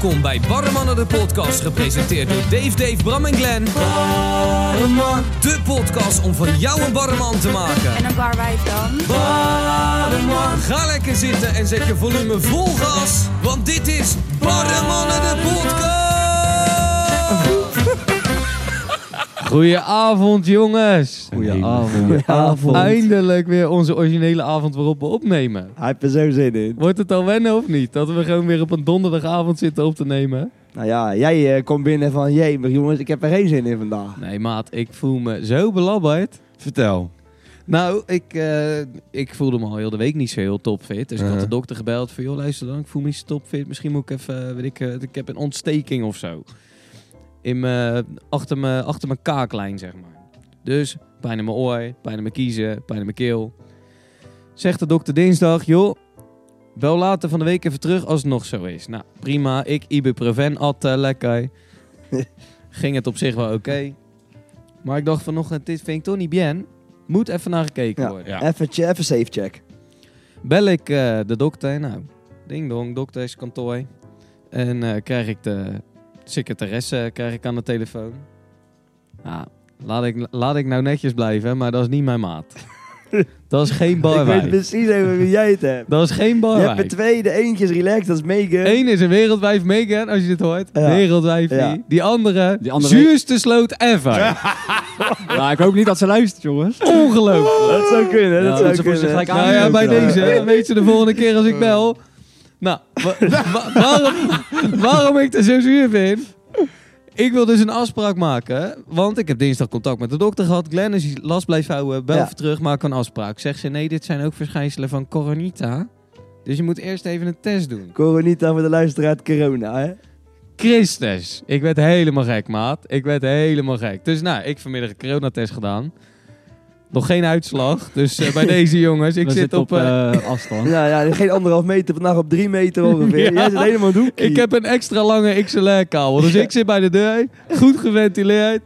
Welkom bij Barremannen de podcast, gepresenteerd door Dave, Dave, Bram en Glenn. Barreman. De podcast om van jou een barreman te maken. En een barwijf dan? Barreman. Ga lekker zitten en zet je volume vol gas, want dit is Barremannen de podcast. Goedenavond jongens. Goedenavond. Eindelijk weer onze originele avond waarop we opnemen. Hij heeft er zo zin in. Wordt het al wennen of niet? Dat we gewoon weer op een donderdagavond zitten op te nemen? Nou ja, jij eh, komt binnen van, jee, maar jongens, ik heb er geen zin in vandaag. Nee maat, ik voel me zo belabberd. Vertel. Nou, ik, eh, ik voelde me al heel de week niet zo heel topfit. Dus ik had de dokter gebeld van, joh luister dan, ik voel me niet zo topfit. Misschien moet ik even, weet ik, eh, ik heb een ontsteking of zo. In mijn, achter, mijn, achter mijn kaaklijn, zeg maar. Dus pijn in mijn oor, pijn in mijn kiezen, pijn in mijn keel. Zegt de dokter dinsdag, joh, wel later van de week even terug als het nog zo is. Nou, prima. Ik ibuprofen atten, lekker. Ging het op zich wel oké. Maar ik dacht vanochtend, dit vind ik toch niet bien. Moet even naar gekeken Ja. worden. Even, che- even safe check. Bel ik eh, de dokter. Nou, ding dong, dokterskantoor. En eh, krijg ik de secretaresse krijg ik aan de telefoon. Nou, laat ik, laat ik nou netjes blijven, maar dat is niet mijn maat. dat is geen Ik weet precies over wie jij het hebt. Dat is geen Je hebt er twee, de eentje is relaxed, dat is Megan. Eén is een wereldwijf Megan, als je dit hoort. Ja. Wereldwijf. Ja. Die andere, Die andere- zuurste sloot ever. Nou, ik hoop niet dat ze luistert, jongens. Ongelooflijk. Dat zou kunnen, Ja, dat zou ze kunnen. gelijk Nou ja, bij deze weet ze de volgende keer als ik bel. Nou, wa- wa- waarom, waarom ik er zo zuur vind? Ik wil dus een afspraak maken, want ik heb dinsdag contact met de dokter gehad. Glenn, je last blijft houden, bel Ja. even terug, maak een afspraak. Zegt ze, nee, dit zijn ook verschijnselen van coronita. Dus je moet eerst even een test doen. Coronita voor de luisteraar, corona, hè? Christus, ik werd helemaal gek, maat. Ik werd helemaal gek. Dus nou, ik vanmiddag een coronatest gedaan. Nog geen uitslag, dus eh, bij deze jongens, ik We zit op... op eh, eh, afstand. Ja, ja, geen anderhalf meter, vandaag op drie meter ongeveer. Ja. Jij zit helemaal doekie. Ik heb een extra lange XLR-kabel. Dus ik zit bij de deur, goed geventileerd.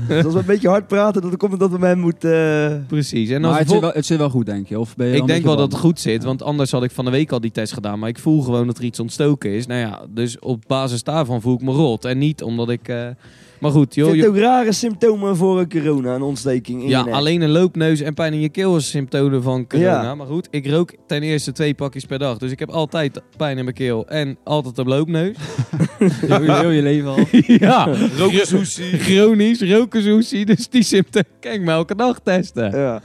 Dus als we een beetje hard praten, dan komt het dat we hem moeten... eh, Precies. En Maar het vol- zit, wel, het zit wel goed, denk je? Of ben je ik denk wel dat het goed zit, want anders had ik van de week al die test gedaan. Maar ik voel gewoon dat er iets ontstoken is. Nou ja, dus op basis daarvan voel ik me rot. En niet omdat ik... eh, Maar goed, joh. het ook rare symptomen voor een corona, een ontsteking in ja, je nek. alleen een loopneus en pijn in je keel is symptomen van corona. Ja. Maar goed, ik rook ten eerste twee pakjes per dag. Dus ik heb altijd pijn in mijn keel en altijd een loopneus. Heel, je- heel je leven al. ja, Rokensoesie. chronisch, rokenzoesie. Dus die symptomen kan ik me elke dag testen. Ja,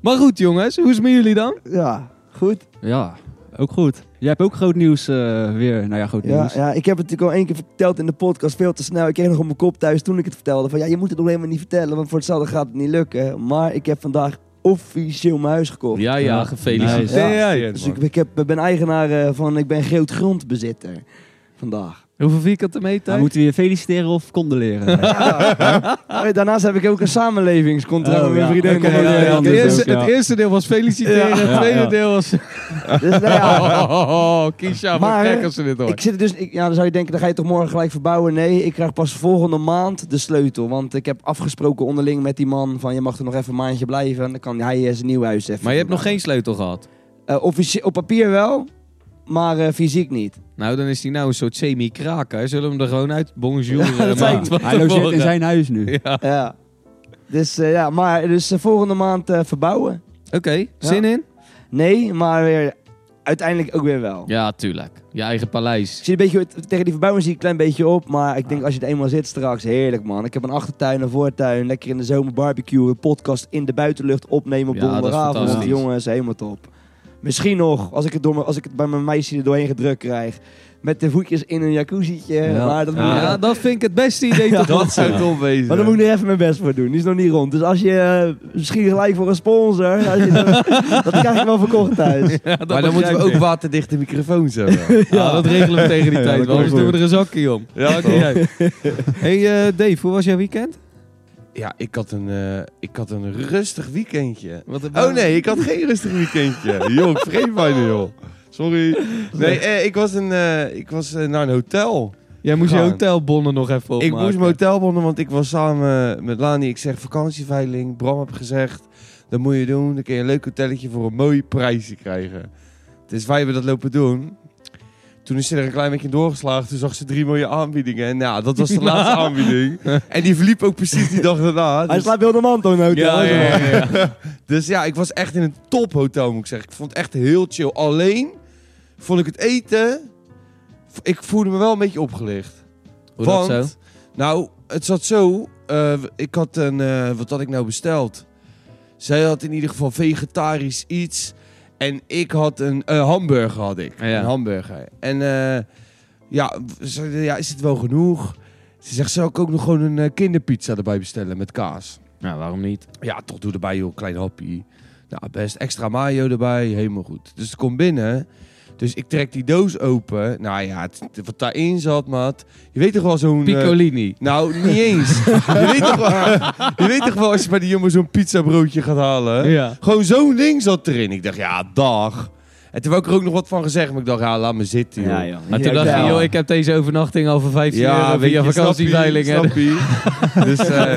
Maar goed jongens, hoe is het met jullie dan? ja goed. Ja, ook goed. Jij hebt ook groot nieuws eh, weer. Nou ja, groot Ja, nieuws. ja, ik heb het natuurlijk al één keer verteld in de podcast, veel te snel. Ik kreeg nog op mijn kop thuis toen ik het vertelde. Van ja, je moet het nog helemaal niet vertellen, want voor hetzelfde gaat het niet lukken. Maar ik heb vandaag officieel mijn huis gekocht. Ja, ja, Ja, gefeliciteerd. nice. Dus ik, ik heb, ben eigenaar eh, van, ik ben groot grondbezitter vandaag. Hoeveel vierkante meter? moeten we je feliciteren of condoleren? Ja. Daarnaast heb ik ook een samenlevingscontract Oh, met mijn ja. vriendin. Ja, ja, het, eerste, ook, ja. het eerste deel was feliciteren, Ja. het tweede Ja, ja. deel was... Dus, nou ja, Oh, wat Maar, gek als ze dit hoort. ik zit dus, ik, ja, dan zou je denken, dan ga je toch morgen gelijk verbouwen. Nee, ik krijg pas volgende maand de sleutel. Want ik heb afgesproken onderling met die man van, je mag er nog even een maandje blijven. En dan kan hij eh, zijn nieuw huis even Maar je hebt nog geen sleutel gehad. Eh, officie- op papier wel, maar eh, fysiek niet. Nou, dan is hij nou een soort semi-kraker. Zullen we hem er gewoon uit? Bonjour, Ja, eh, dat Hij logeert in zijn huis nu. Ja. Ja. Dus eh, ja, maar dus volgende maand eh, verbouwen. Oké, zin in? Nee, maar weer uiteindelijk ook weer wel. Ja, tuurlijk. Je eigen paleis. Ik zie een beetje, tegen die verbouwing zie ik een klein beetje op. Maar ik denk als je er eenmaal zit straks, heerlijk man. Ik heb een achtertuin, een voortuin. Lekker in de zomer barbecue, een podcast in de buitenlucht opnemen op Ja, dat is donderdagavond. fantastisch. Jongens, helemaal top. Misschien nog, als ik het, door, me- als ik het bij mijn meisje er doorheen gedrukt krijg. Met de voetjes in een jacuzzietje. Ja. Maar, dat moet Ja, dat vind ik het beste idee tot Dat nog zou top wezen. maar daar moet ik er even mijn best voor doen. Die is nog niet rond. Dus als je eh, misschien gelijk voor een sponsor. Als je, dat krijg ik wel verkocht thuis. Ja, dat maar dan moeten we ook waterdichte microfoons hebben. Ja, dat regelen we tegen die tijd. dat wel. Anders doen we er een zakje om. Ja, uit. Hey eh, Dave, hoe was jouw weekend? Ja, ik had een, eh, ik had een rustig weekendje. Wat Oh nee, ik had geen rustig weekendje. joh, ik vergeet bijna joh. Sorry. Nee, eh, ik was, een, eh, ik was naar een hotel. Jij moest je hotelbonnen nog even opmaken. Ik moest mijn hotelbonnen, want ik was samen met Lani. Ik zeg vakantieveiling. Bram heb gezegd, dat moet je doen. Dan kun je een leuk hotelletje voor een mooi prijsje krijgen. Dus wij hebben dat lopen doen. Toen is ze er een klein beetje doorgeslagen. Toen zag ze drie mooie aanbiedingen. En nou, dat was de laatste aanbieding. En die verliep ook precies die dag daarna. Hij Dus, slaapt heel de man hotel. Ja, ja, ja, ja. dus ja, ik was echt in een tophotel, moet ik zeggen. Ik vond het echt heel chill. Alleen vond ik het eten... Ik voelde me wel een beetje opgelicht. Hoe dat Want, zo? Nou, het zat zo. eh, ik had een. eh, wat had ik nou besteld? Zij had in ieder geval vegetarisch iets. En ik had een hamburger. Had ik. Ja. Een hamburger. En eh, ja, ze ja, is het wel genoeg? Ze zegt, zou ik ook nog gewoon een eh, kinderpizza erbij bestellen met kaas? Nou, waarom niet? Ja, toch doe erbij joh, klein happy. Nou, best extra mayo erbij, helemaal goed. Dus het komt binnen. Dus ik trek die doos open. Nou ja, het, wat daarin zat, maat. Je weet toch wel zo'n... eh, Piccolini. nou, niet eens. je, weet toch wel, je weet toch wel als je bij die jongen zo'n pizzabroodje gaat halen. Ja. Gewoon zo'n ding zat erin. Ik dacht, ja, dag. En toen heb ik er ook nog wat van gezegd. Maar ik dacht, ja, laat me zitten, joh. Ja, joh. Maar toen Ja, dacht je, ja. joh, ik heb deze overnachting al voor 15 Ja, euro via vakantieveiling. snap je, dus, eh,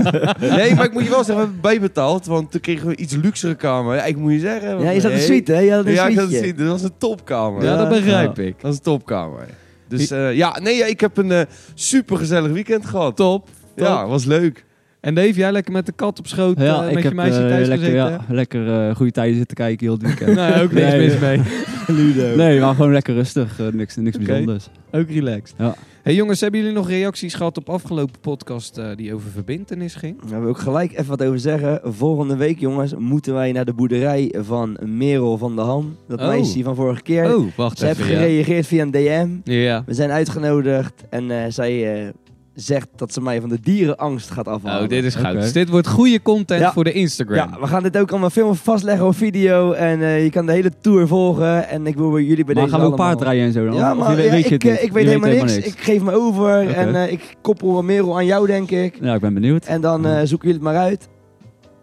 nee, maar ik moet je wel zeggen, we hebben bijbetaald. Want toen kregen we iets luxere kamer. Ja, ik moet je zeggen. Ja, je zat een suite, hè? Ja, ik had een suite. Dat was een topkamer. Ja, dat begrijp Ja. ik. Dat is een topkamer. Dus eh, ja, nee, ja, ik heb een super gezellig weekend gehad. Top. Ja, was leuk. En Dave, jij lekker met de kat op schoot Ja, eh, ik met je meisje eh, thuis lekker, gezeten? ja, lekker eh, goede tijden zitten kijken heel het weekend. Nee, ook niks Nee, mis mee. Ludo. Nee, maar gewoon lekker rustig. niks niks Oké. bijzonders. Ook relaxed. Ja. Hey jongens, hebben jullie nog reacties gehad op afgelopen podcast eh, die over verbintenis ging? Daar hebben we ook gelijk even wat over zeggen. Volgende week, jongens, moeten wij naar de boerderij van Merel van de Ham. Dat Oh. meisje van vorige keer. Oh, wacht Ze heeft. Ja. gereageerd via een DM. ja. We zijn uitgenodigd en eh, zij eh, zegt dat ze mij van de dierenangst gaat afhalen. Oh, dit is goud. Dus dit wordt goede content Ja. voor de Instagram. Ja, we gaan dit ook allemaal filmen vastleggen op video. En eh, je kan de hele tour volgen. En ik wil bij jullie bij Maar deze gaan we ook allemaal- paardrijden en zo dan? Ja, maar je ja, weet je ik, het eh, ik weet Je helemaal niks. Ik geef me over en eh, ik koppel Merel aan jou, denk ik. Ja, ik ben benieuwd. En dan eh, zoeken jullie het maar uit.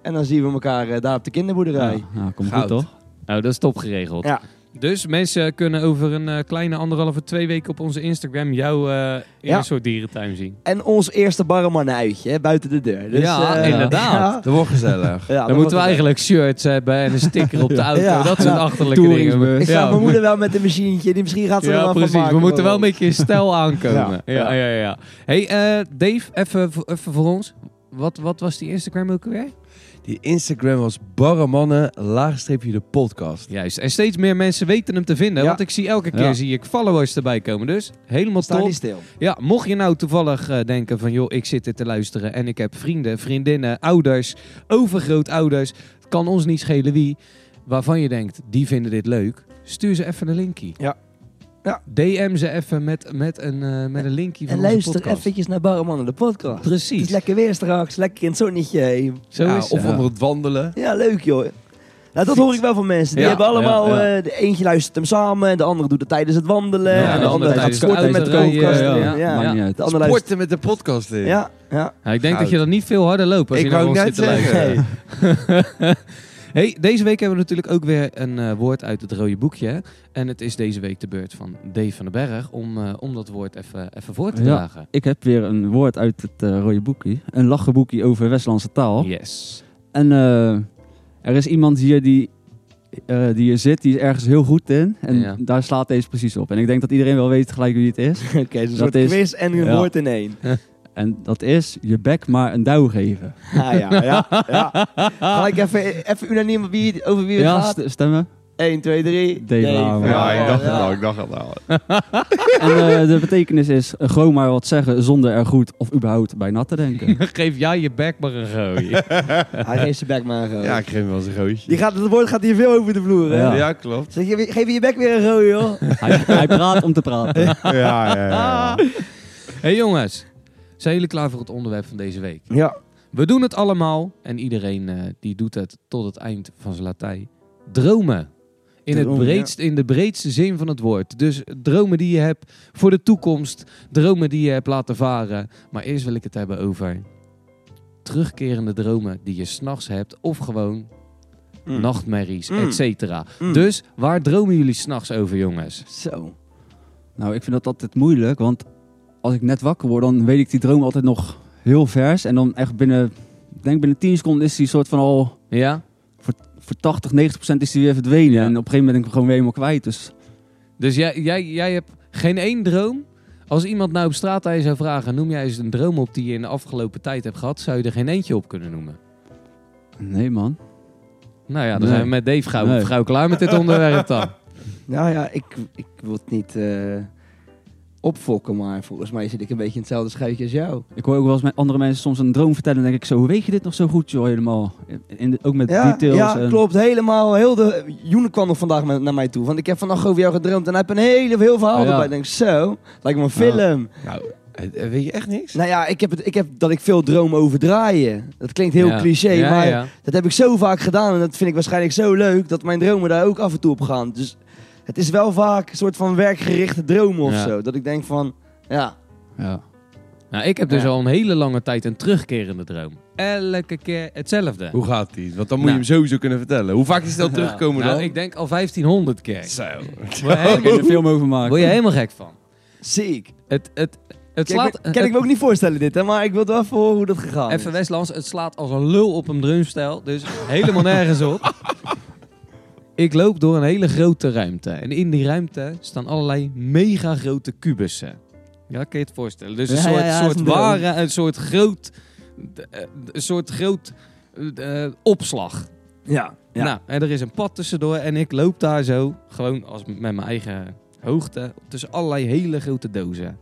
En dan zien we elkaar eh, daar op de kinderboerderij. Ja, ja, komt Goud. goed toch? Nou, dat is top geregeld. Ja. Dus mensen kunnen over een eh, kleine anderhalve, twee weken op onze Instagram jou eh, in Ja. een soort dierentuin zien. En ons eerste barreman-uitje hè, buiten de deur. Dus, Ja, eh, inderdaad. ja. Dat wordt gezellig. Ja, Dan moeten we eigenlijk shirts hebben en een sticker op de auto. Ja. Dat soort Ja. achterlijke dingen. Ik ja. zag mijn moeder wel met een machientje. Die misschien gaat ze er Ja, wel van precies. maken, We moeten wel een beetje in stijl aankomen. Ja, Ja. ja, ja. ja, Hey, eh, Dave, even, voor- even voor ons. Wat, wat was die Instagram ook weer? Die Instagram was barremannen, laagstreepje de podcast. Juist. En steeds meer mensen weten hem te vinden. Ja. Want ik zie elke keer Ja. zie ik followers erbij komen. Dus helemaal Sta top. stil. Ja, mocht je nou toevallig eh, denken van... joh, ik zit dit te luisteren en ik heb vrienden, vriendinnen, ouders, overgrootouders. Het kan ons niet schelen wie. Waarvan je denkt, die vinden dit leuk. Stuur ze even een linkje. Ja. Ja. DM ze even met, met, een, eh, met een linkje van En onze luister podcast. eventjes naar Barremannen, de podcast. Het Precies. is lekker weer straks. Lekker in het zonnetje. Zo Ja, is of het. onder het wandelen. Ja, leuk joh. Nou, dat hoor ik wel van mensen. Die Ja, hebben allemaal, ja, ja. eh, de eentje luistert hem samen, de andere doet het tijdens het wandelen, Ja, en de de andere gaat sporten met de koelkast ja. De andere. Sporten met de podcast in. Ja, ja. Ja, ik denk Goud. dat je dan niet veel harder loopt als Ik je naar ons zit te luisteren. Hey, deze week hebben we natuurlijk ook weer een eh, woord uit het rode boekje. En het is deze week de beurt van Dave van den Berg om, eh, om dat woord even, even voor te Ja. dragen. Ik heb weer een woord uit het eh, rode boekje. Een lachenboekje over Westlandse taal. Yes. En eh, er is iemand hier die, eh, die hier zit, die is ergens heel goed in. En Ja. daar slaat deze precies op. En ik denk dat iedereen wel weet gelijk wie het is. Oké, dus een soort is- quiz en een ja. woord in één. En dat is je bek maar een douw geven. Ah, ja, ja, ja. Ga ik even, even unaniem wie, over wie het Ja, gaat? st- stemmen. 1, 2, 3. Dave. Ja, ik dacht het ja. al, ik dacht het al. En eh, de betekenis is eh, gewoon maar wat zeggen zonder er goed of überhaupt bij na te denken. Geef jij je bek maar een gooi. Hij geeft zijn bek maar een gooi. Ja, ik geef hem wel eens een roodje. Die gaat, het woord gaat hier veel over de vloer, hè? Ja. Ja, klopt. Zeg je, geef je je bek weer een gooi, joh. hij, hij praat om te praten. Ja, ja, ja. hey jongens, zijn jullie klaar voor het onderwerp van deze week? Ja. We doen het allemaal en iedereen eh, die doet het tot het eind van zijn Latijn. Dromen. In, het breedst, in de breedste zin van het woord. Dus dromen die je hebt voor de toekomst. Dromen die je hebt laten varen. Maar eerst wil ik het hebben over terugkerende dromen die je s'nachts hebt. Of gewoon Mm. nachtmerries, Mm. et cetera. Mm. Dus waar dromen jullie s'nachts over, jongens? Zo. Nou, ik vind dat altijd moeilijk, want als ik net wakker word, dan weet ik die droom altijd nog heel vers. En dan echt binnen, ik denk binnen 10 seconden is die soort van al Ja? voor 80, 90 procent is die weer verdwenen. Ja. En op een gegeven moment ben ik hem gewoon weer helemaal kwijt. Dus Dus jij, jij, jij hebt Geen één droom? Als iemand nou op straat aan je zou vragen, noem jij eens een droom op die je in de afgelopen tijd hebt gehad, zou je er geen eentje op kunnen noemen? Nee, man. Nou ja, dan Nee. zijn we met Dave gauw, Nee. gauw klaar met dit onderwerp dan. Nou ja, ik, ik wil het niet eh, opfokken, maar volgens mij zit ik een beetje in hetzelfde schuitje als jou. Ik hoor ook wel eens met andere mensen soms een droom vertellen. En denk ik zo, hoe weet je dit nog zo goed, joh, helemaal? In de- ook met Ja, details. ja en- klopt. Helemaal. Heel de... Joene kwam nog vandaag met, naar mij toe. Want ik heb vannacht over jou gedroomd. En hij heeft een hele heel verhaal Ja. erbij. Ik denk, zo, lijkt me een film. Nou, weet je echt niks? Nou ja, ik heb, het, ik heb dat ik veel droom over draaien. Dat klinkt heel Ja. cliché, maar dat heb ik zo vaak gedaan. En dat vind ik waarschijnlijk zo leuk dat mijn dromen daar ook af en toe op gaan. Dus het is wel vaak een soort van werkgerichte dromen of Ja. zo. Dat ik denk van, ja, Ja. Nou, ik heb dus Ja. al een hele lange tijd een terugkerende droom. Elke keer hetzelfde. Hoe gaat die? Want dan moet Nou. je hem sowieso kunnen vertellen. Hoe vaak is het al teruggekomen Nou, dan? ik denk al 1500 keer. Zo. Word je Daar kun je helemaal, een film over maken. word je helemaal gek van. ziek. Het, het, het Kijk, slaat... kan ik me ook niet voorstellen dit, hè? maar ik wil wel even horen hoe dat gegaan is. Even Westlands, het slaat als een lul op een drumstel. Dus helemaal nergens op. Ik loop door een hele grote ruimte. En in die ruimte staan allerlei mega grote kubussen. Ja, kan je het voorstellen? Dus een Ja, soort, ja, ja, soort een ware, een soort groot... eh, Een soort groot eh, opslag. Ja, ja. Nou, en er is een pad tussendoor en ik loop daar zo, gewoon als met mijn eigen hoogte, tussen allerlei hele grote dozen.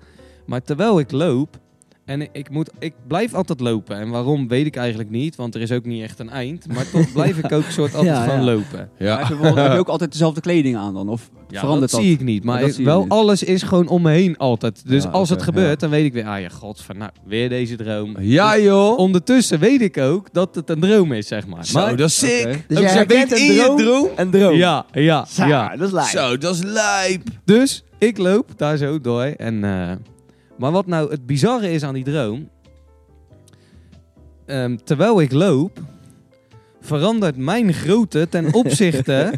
Maar terwijl ik loop, en ik, ik, moet, ik blijf altijd lopen. En waarom weet ik eigenlijk niet, want er is ook niet echt een eind. Maar toch blijf ik ook soort altijd Ja, ja. lopen. Maar Ja. Heb je, bijvoorbeeld- heb je ook altijd dezelfde kleding aan dan? Of Ja, verandert dat, dat? zie ik niet. Maar wel niet. alles is gewoon om me heen altijd. Dus Ja, als het gebeurt, ja. dan weet ik weer, ah ja, god, van nou, weer deze droom. Ja, Dus joh. Ondertussen weet ik ook dat het een droom is, zeg maar. Zo, maar dat is sick. Oké. Dus Ook jij zij herkent weet een in je droom? Een droom. ja, ja, Zo, ja. dat is lijp. Zo, dat is lijp. Dus ik loop daar zo door. En, eh, maar wat nou het bizarre is aan die droom. ehm, terwijl ik loop, verandert mijn grootte ten opzichte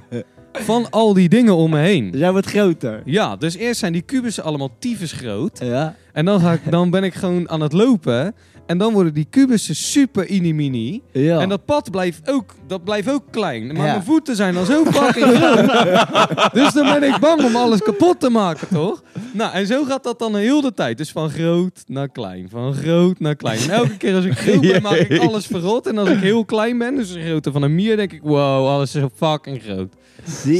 van al die dingen om me heen. Dus jij wordt groter. Ja, dus eerst zijn die kubussen allemaal tyfus groot. Ja. En dan, ga ik, dan ben ik gewoon aan het lopen. En dan worden die kubussen super mini-mini. ja. En dat pad blijft ook, dat blijft ook klein. Maar Ja. mijn voeten zijn dan zo fucking groot. dus dan ben ik bang om alles kapot te maken, toch? Nou, en zo gaat dat dan de hele tijd. Dus van groot naar klein. Van groot naar klein. En elke keer als ik groot ben, maak ik alles verrot. En als ik heel klein ben, dus de grootte van een mier, denk ik... Wow, alles is zo fucking groot.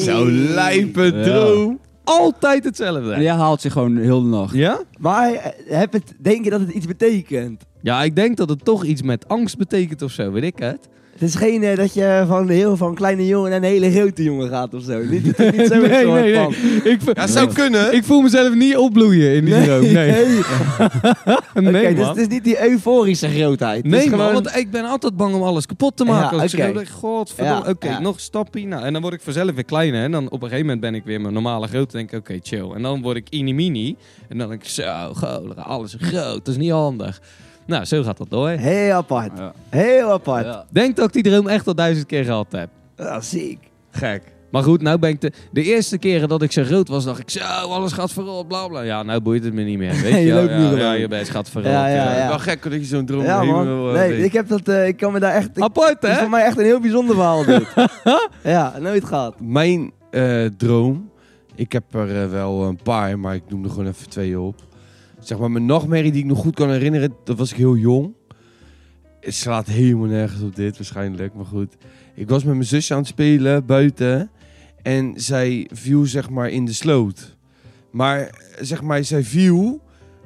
Zo lijpe Ja. Altijd hetzelfde. En jij haalt zich gewoon heel de nacht. Ja? Maar eh, heb het, denk je dat het iets betekent? Ja, ik denk dat het toch iets met angst betekent of zo, weet ik het. Het is geen eh, dat je van heel van kleine jongen naar een hele grote jongen gaat of zo. Niet, niet, niet zo Nee, soort nee, van. Ik, Ja, zou kunnen. ik voel mezelf niet opbloeien in die droom. Nee, nee, Oké, dus man. het is niet die euforische grootheid. Het Nee, man, gewoon- want ik ben altijd bang om alles kapot te maken. Ja, Als ik denk, godverdomme, Ja, oké, ja. nog een stapje. Nou, en dan word ik vanzelf weer kleiner. En dan op een gegeven moment ben ik weer mijn normale grootte. denk ik, oké, chill. En dan word ik mini-mini. En dan denk ik, zo, goh, alles is groot. Dat is niet handig. Nou, zo gaat dat door. Heel apart. Ja. Heel apart. Ja. Denk dat ik die droom echt al duizend keer gehad heb. Ah, ziek. Gek. Maar goed, nou ben ik de, de eerste keren dat ik zo groot was, dacht ik zo, alles gaat verrot, bla bla. Ja, nou boeit het me niet meer. Weet je, Je loopt ja, gewoon. ja, je best gaat verrot. Ja, ja, ja. ja. Wel gek dat je zo'n droom Ja, man. eh, Nee, weet. ik heb dat, eh, ik kan me daar echt... Ik, Apart, het is hè? voor mij echt een heel bijzonder verhaal dit. ja, nooit gehad. Mijn eh, droom, ik heb er eh, wel een paar, maar ik noem er gewoon even twee op. Zeg maar, mijn nachtmerrie die ik nog goed kan herinneren, dat was ik heel jong. Het slaat helemaal nergens op dit waarschijnlijk, maar goed. Ik was met mijn zusje aan het spelen buiten en zij viel zeg maar in de sloot. Maar zeg maar, zij viel,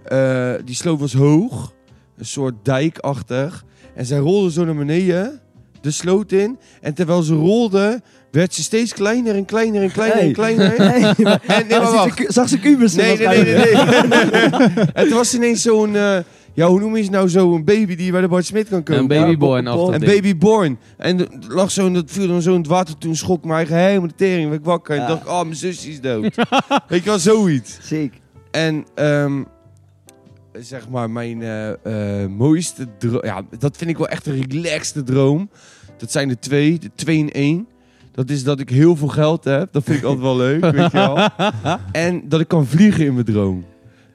eh, die sloot was hoog, een soort dijkachtig. En zij rolde zo naar beneden, de sloot in. En terwijl ze rolde, werd ze steeds kleiner en kleiner en kleiner en kleiner. Nee, maar, En, nee, maar zag ze wacht. ku- zag ze kubus Nee, nee, nee, nee, en toen was ineens zo'n... eh, ja, hoe noem je ze nou zo'n baby die bij de Bart Smit kan komen? Een babyborn Ja, Een het babyborn. En er lag zo, en dat viel dan zo in het water. Toen schrok mijn eigen helemaal de tering. werd ik wakker. En Ja. dacht ik, oh, mijn zusje is dood. Weet je wel, zoiets. Ziek. En ehm, zeg maar, mijn eh, eh, mooiste droom... Ja, dat vind ik wel echt een relaxte droom. Dat zijn er twee, de twee in één. Dat is dat ik heel veel geld heb. Dat vind ik altijd wel leuk, weet je wel. En dat ik kan vliegen in mijn droom.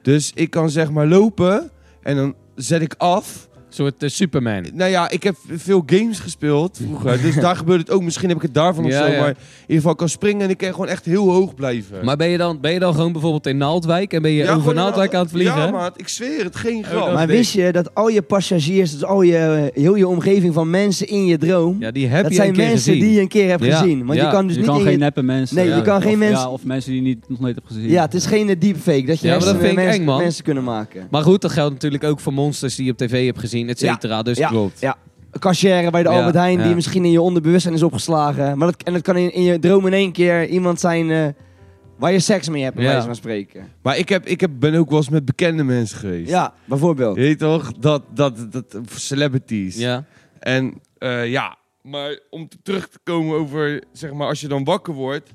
Dus ik kan zeg maar lopen en dan zet ik af. Soort eh, Superman. Nou ja, ik heb veel games gespeeld vroeger. dus daar gebeurt het ook. Misschien heb ik het daarvan of Ja, zo. ja. Maar in ieder geval kan springen en ik kan gewoon echt heel hoog blijven. Maar ben je, dan, ben je dan gewoon bijvoorbeeld in Naaldwijk en ben je Ja, over Naaldwijk aan het vliegen? Ja, maat. Ik zweer het. Geen grap. dat Maar wist je dat al je passagiers, dus al je, heel je omgeving van mensen in je droom, Ja, die heb dat je zijn een keer mensen gezien. die je een keer hebt Ja, gezien. Want ja. je kan dus je niet kan geen je... neppe mensen... Nee, je ja, kan geen of, mensen- Ja, of mensen die je niet, nog nooit hebt gezien. Ja, het is geen eh, deepfake dat je maar mensen, eng, man. mensen kunnen maken. Maar goed, dat geldt natuurlijk ook voor monsters die je op tv hebt gezien, et cetera. Dus Ja. Klopt. Ja. Een cashier bij de Ja, Albert Heijn ja. die misschien in je onderbewustzijn is opgeslagen. Maar dat, en dat kan in, in je droom in één keer iemand zijn eh, waar je seks mee hebt, bij Ja. wijze van spreken. Maar ik, heb, ik heb, ben ook wel eens met bekende mensen geweest. Ja, bijvoorbeeld. Je weet toch? Dat, dat, dat, celebrities. ja. En eh, ja, maar om te- terug te komen over, zeg maar, als je dan wakker wordt,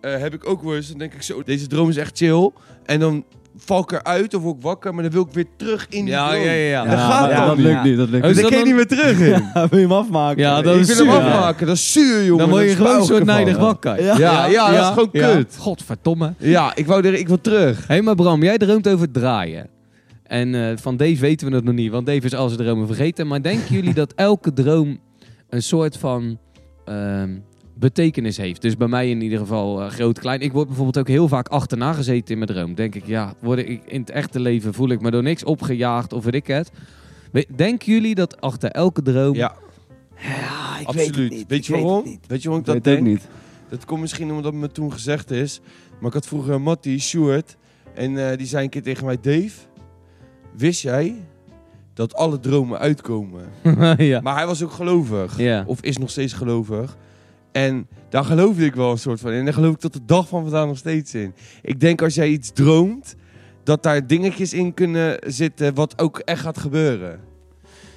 eh, heb ik ook wel eens, dan denk ik zo, deze droom is echt chill. En dan val ik eruit of word ik wakker, maar dan wil ik weer terug in die Ja, droom. ja, ja, ja. Dat gaat dan dat niet. lukt niet. Dat lukt Oh, Dus niet. dat kun je dan- niet meer terug in. wil je hem afmaken? Ja, dat ik is wil hem zuur. afmaken, dat is zuur, jongen. Dan word je gewoon een soort pauwgevallen. nijdig wakker. Ja. Ja, ja, dat is gewoon Ja. kut. Godverdomme. Ja, ik wou er, ik wil terug. Hé, maar Bram, jij droomt over het draaien. En eh, van Dave weten we het nog niet, want Dave is al zijn dromen vergeten. Maar denken jullie dat elke droom een soort van ehm, betekenis heeft? Dus bij mij in ieder geval eh, groot, klein. Ik word bijvoorbeeld ook heel vaak achterna gezeten in mijn droom. Denk ik, ja, word ik, in het echte leven voel ik me door niks opgejaagd of weet ik het. Denken jullie dat achter elke droom... Ja, Ja, ik absoluut. weet het niet. Weet je weet waarom? Weet je waarom ik Ik dat denk? niet. Dat komt misschien omdat het me toen gezegd is. Maar ik had vroeger een Mattie, Stuart. En eh, die zei een keer tegen mij... Dave, wist jij dat alle dromen uitkomen? ja. Maar hij was ook gelovig. Ja. Of is nog steeds gelovig. En daar geloofde ik wel een soort van in. En daar geloof ik tot de dag van vandaag nog steeds in. Ik denk als jij iets droomt... dat daar dingetjes in kunnen zitten... wat ook echt gaat gebeuren.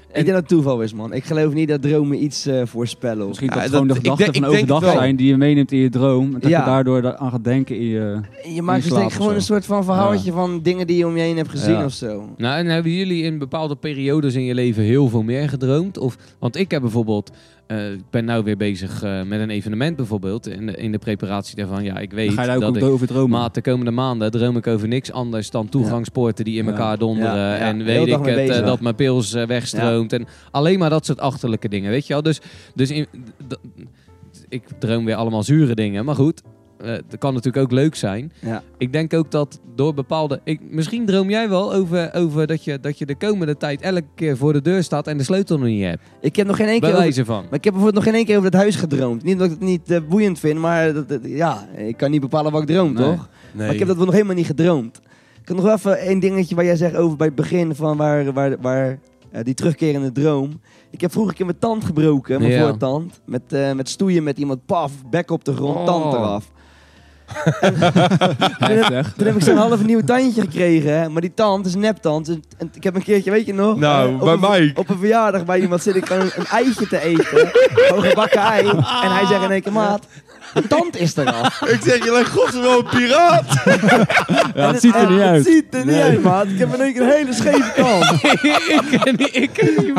Ik denk dat het toeval is, man. Ik geloof niet dat dromen iets eh, voorspellen. Misschien Ja, dat gewoon de gedachten van overdag zijn die je meeneemt in je droom. En dat Ja. je daardoor da- aan gaat denken in je... je maakt dus denk gewoon een soort van verhaaltje van dingen die je om je heen hebt gezien Ja. of zo. Nou, en hebben jullie in bepaalde periodes in je leven heel veel meer gedroomd? Of, want ik heb bijvoorbeeld, eh, ik ben nou weer bezig eh, met een evenement bijvoorbeeld. In de, in de preparatie daarvan, ja, ik weet ga je dat ik... over dromen. Maar de komende maanden droom ik over niks anders dan toegangspoorten die in Ja. elkaar donderen. Ja, ja. En weet ik het, eh, bezig. dat mijn pils wegstroomt. En alleen maar dat soort achterlijke dingen, weet je wel. Dus, dus in, ik droom weer allemaal zure dingen. Maar goed, eh dat kan natuurlijk ook leuk zijn. Ja. Ik denk ook dat door bepaalde... Ik, misschien droom jij wel over, over dat, je, dat je de komende tijd elke keer voor de deur staat en de sleutel nog niet hebt. Ik heb nog geen één keer over, van. maar ik heb bijvoorbeeld nog geen één keer over het huis gedroomd. Niet dat ik het niet eh, boeiend vind, maar dat, dat- ja, ik kan niet bepalen wat ik droom, Nee. toch? Nee. Maar ik heb dat wel nog helemaal niet gedroomd. Ik heb nog wel even één dingetje waar jij zegt over bij het begin van waar, waar, waar eh, die terugkerende droom. Ik heb vroeger een keer mijn tand gebroken, mijn Ja. voortand. Met, met stoeien met iemand, paf, bek op de grond, Oh. tand eraf. Heftig. Toen heb ik zo'n half nieuw tandje gekregen, hè, maar die tand is neptand. En, en ik heb een keertje, weet je nog? Nou, bij Mike. Op een verjaardag bij iemand zit ik gewoon een, een eitje te eten. Gewoon gebakken ei. En hij zegt in één keer, maat, tand is eraf. Ik zeg, je lijkt gods wel een piraat. Ja, het ziet er niet uit. Het ziet er niet uit, maat. Ik heb in één keer een hele scheve tand. ik kan niet, ik kan niet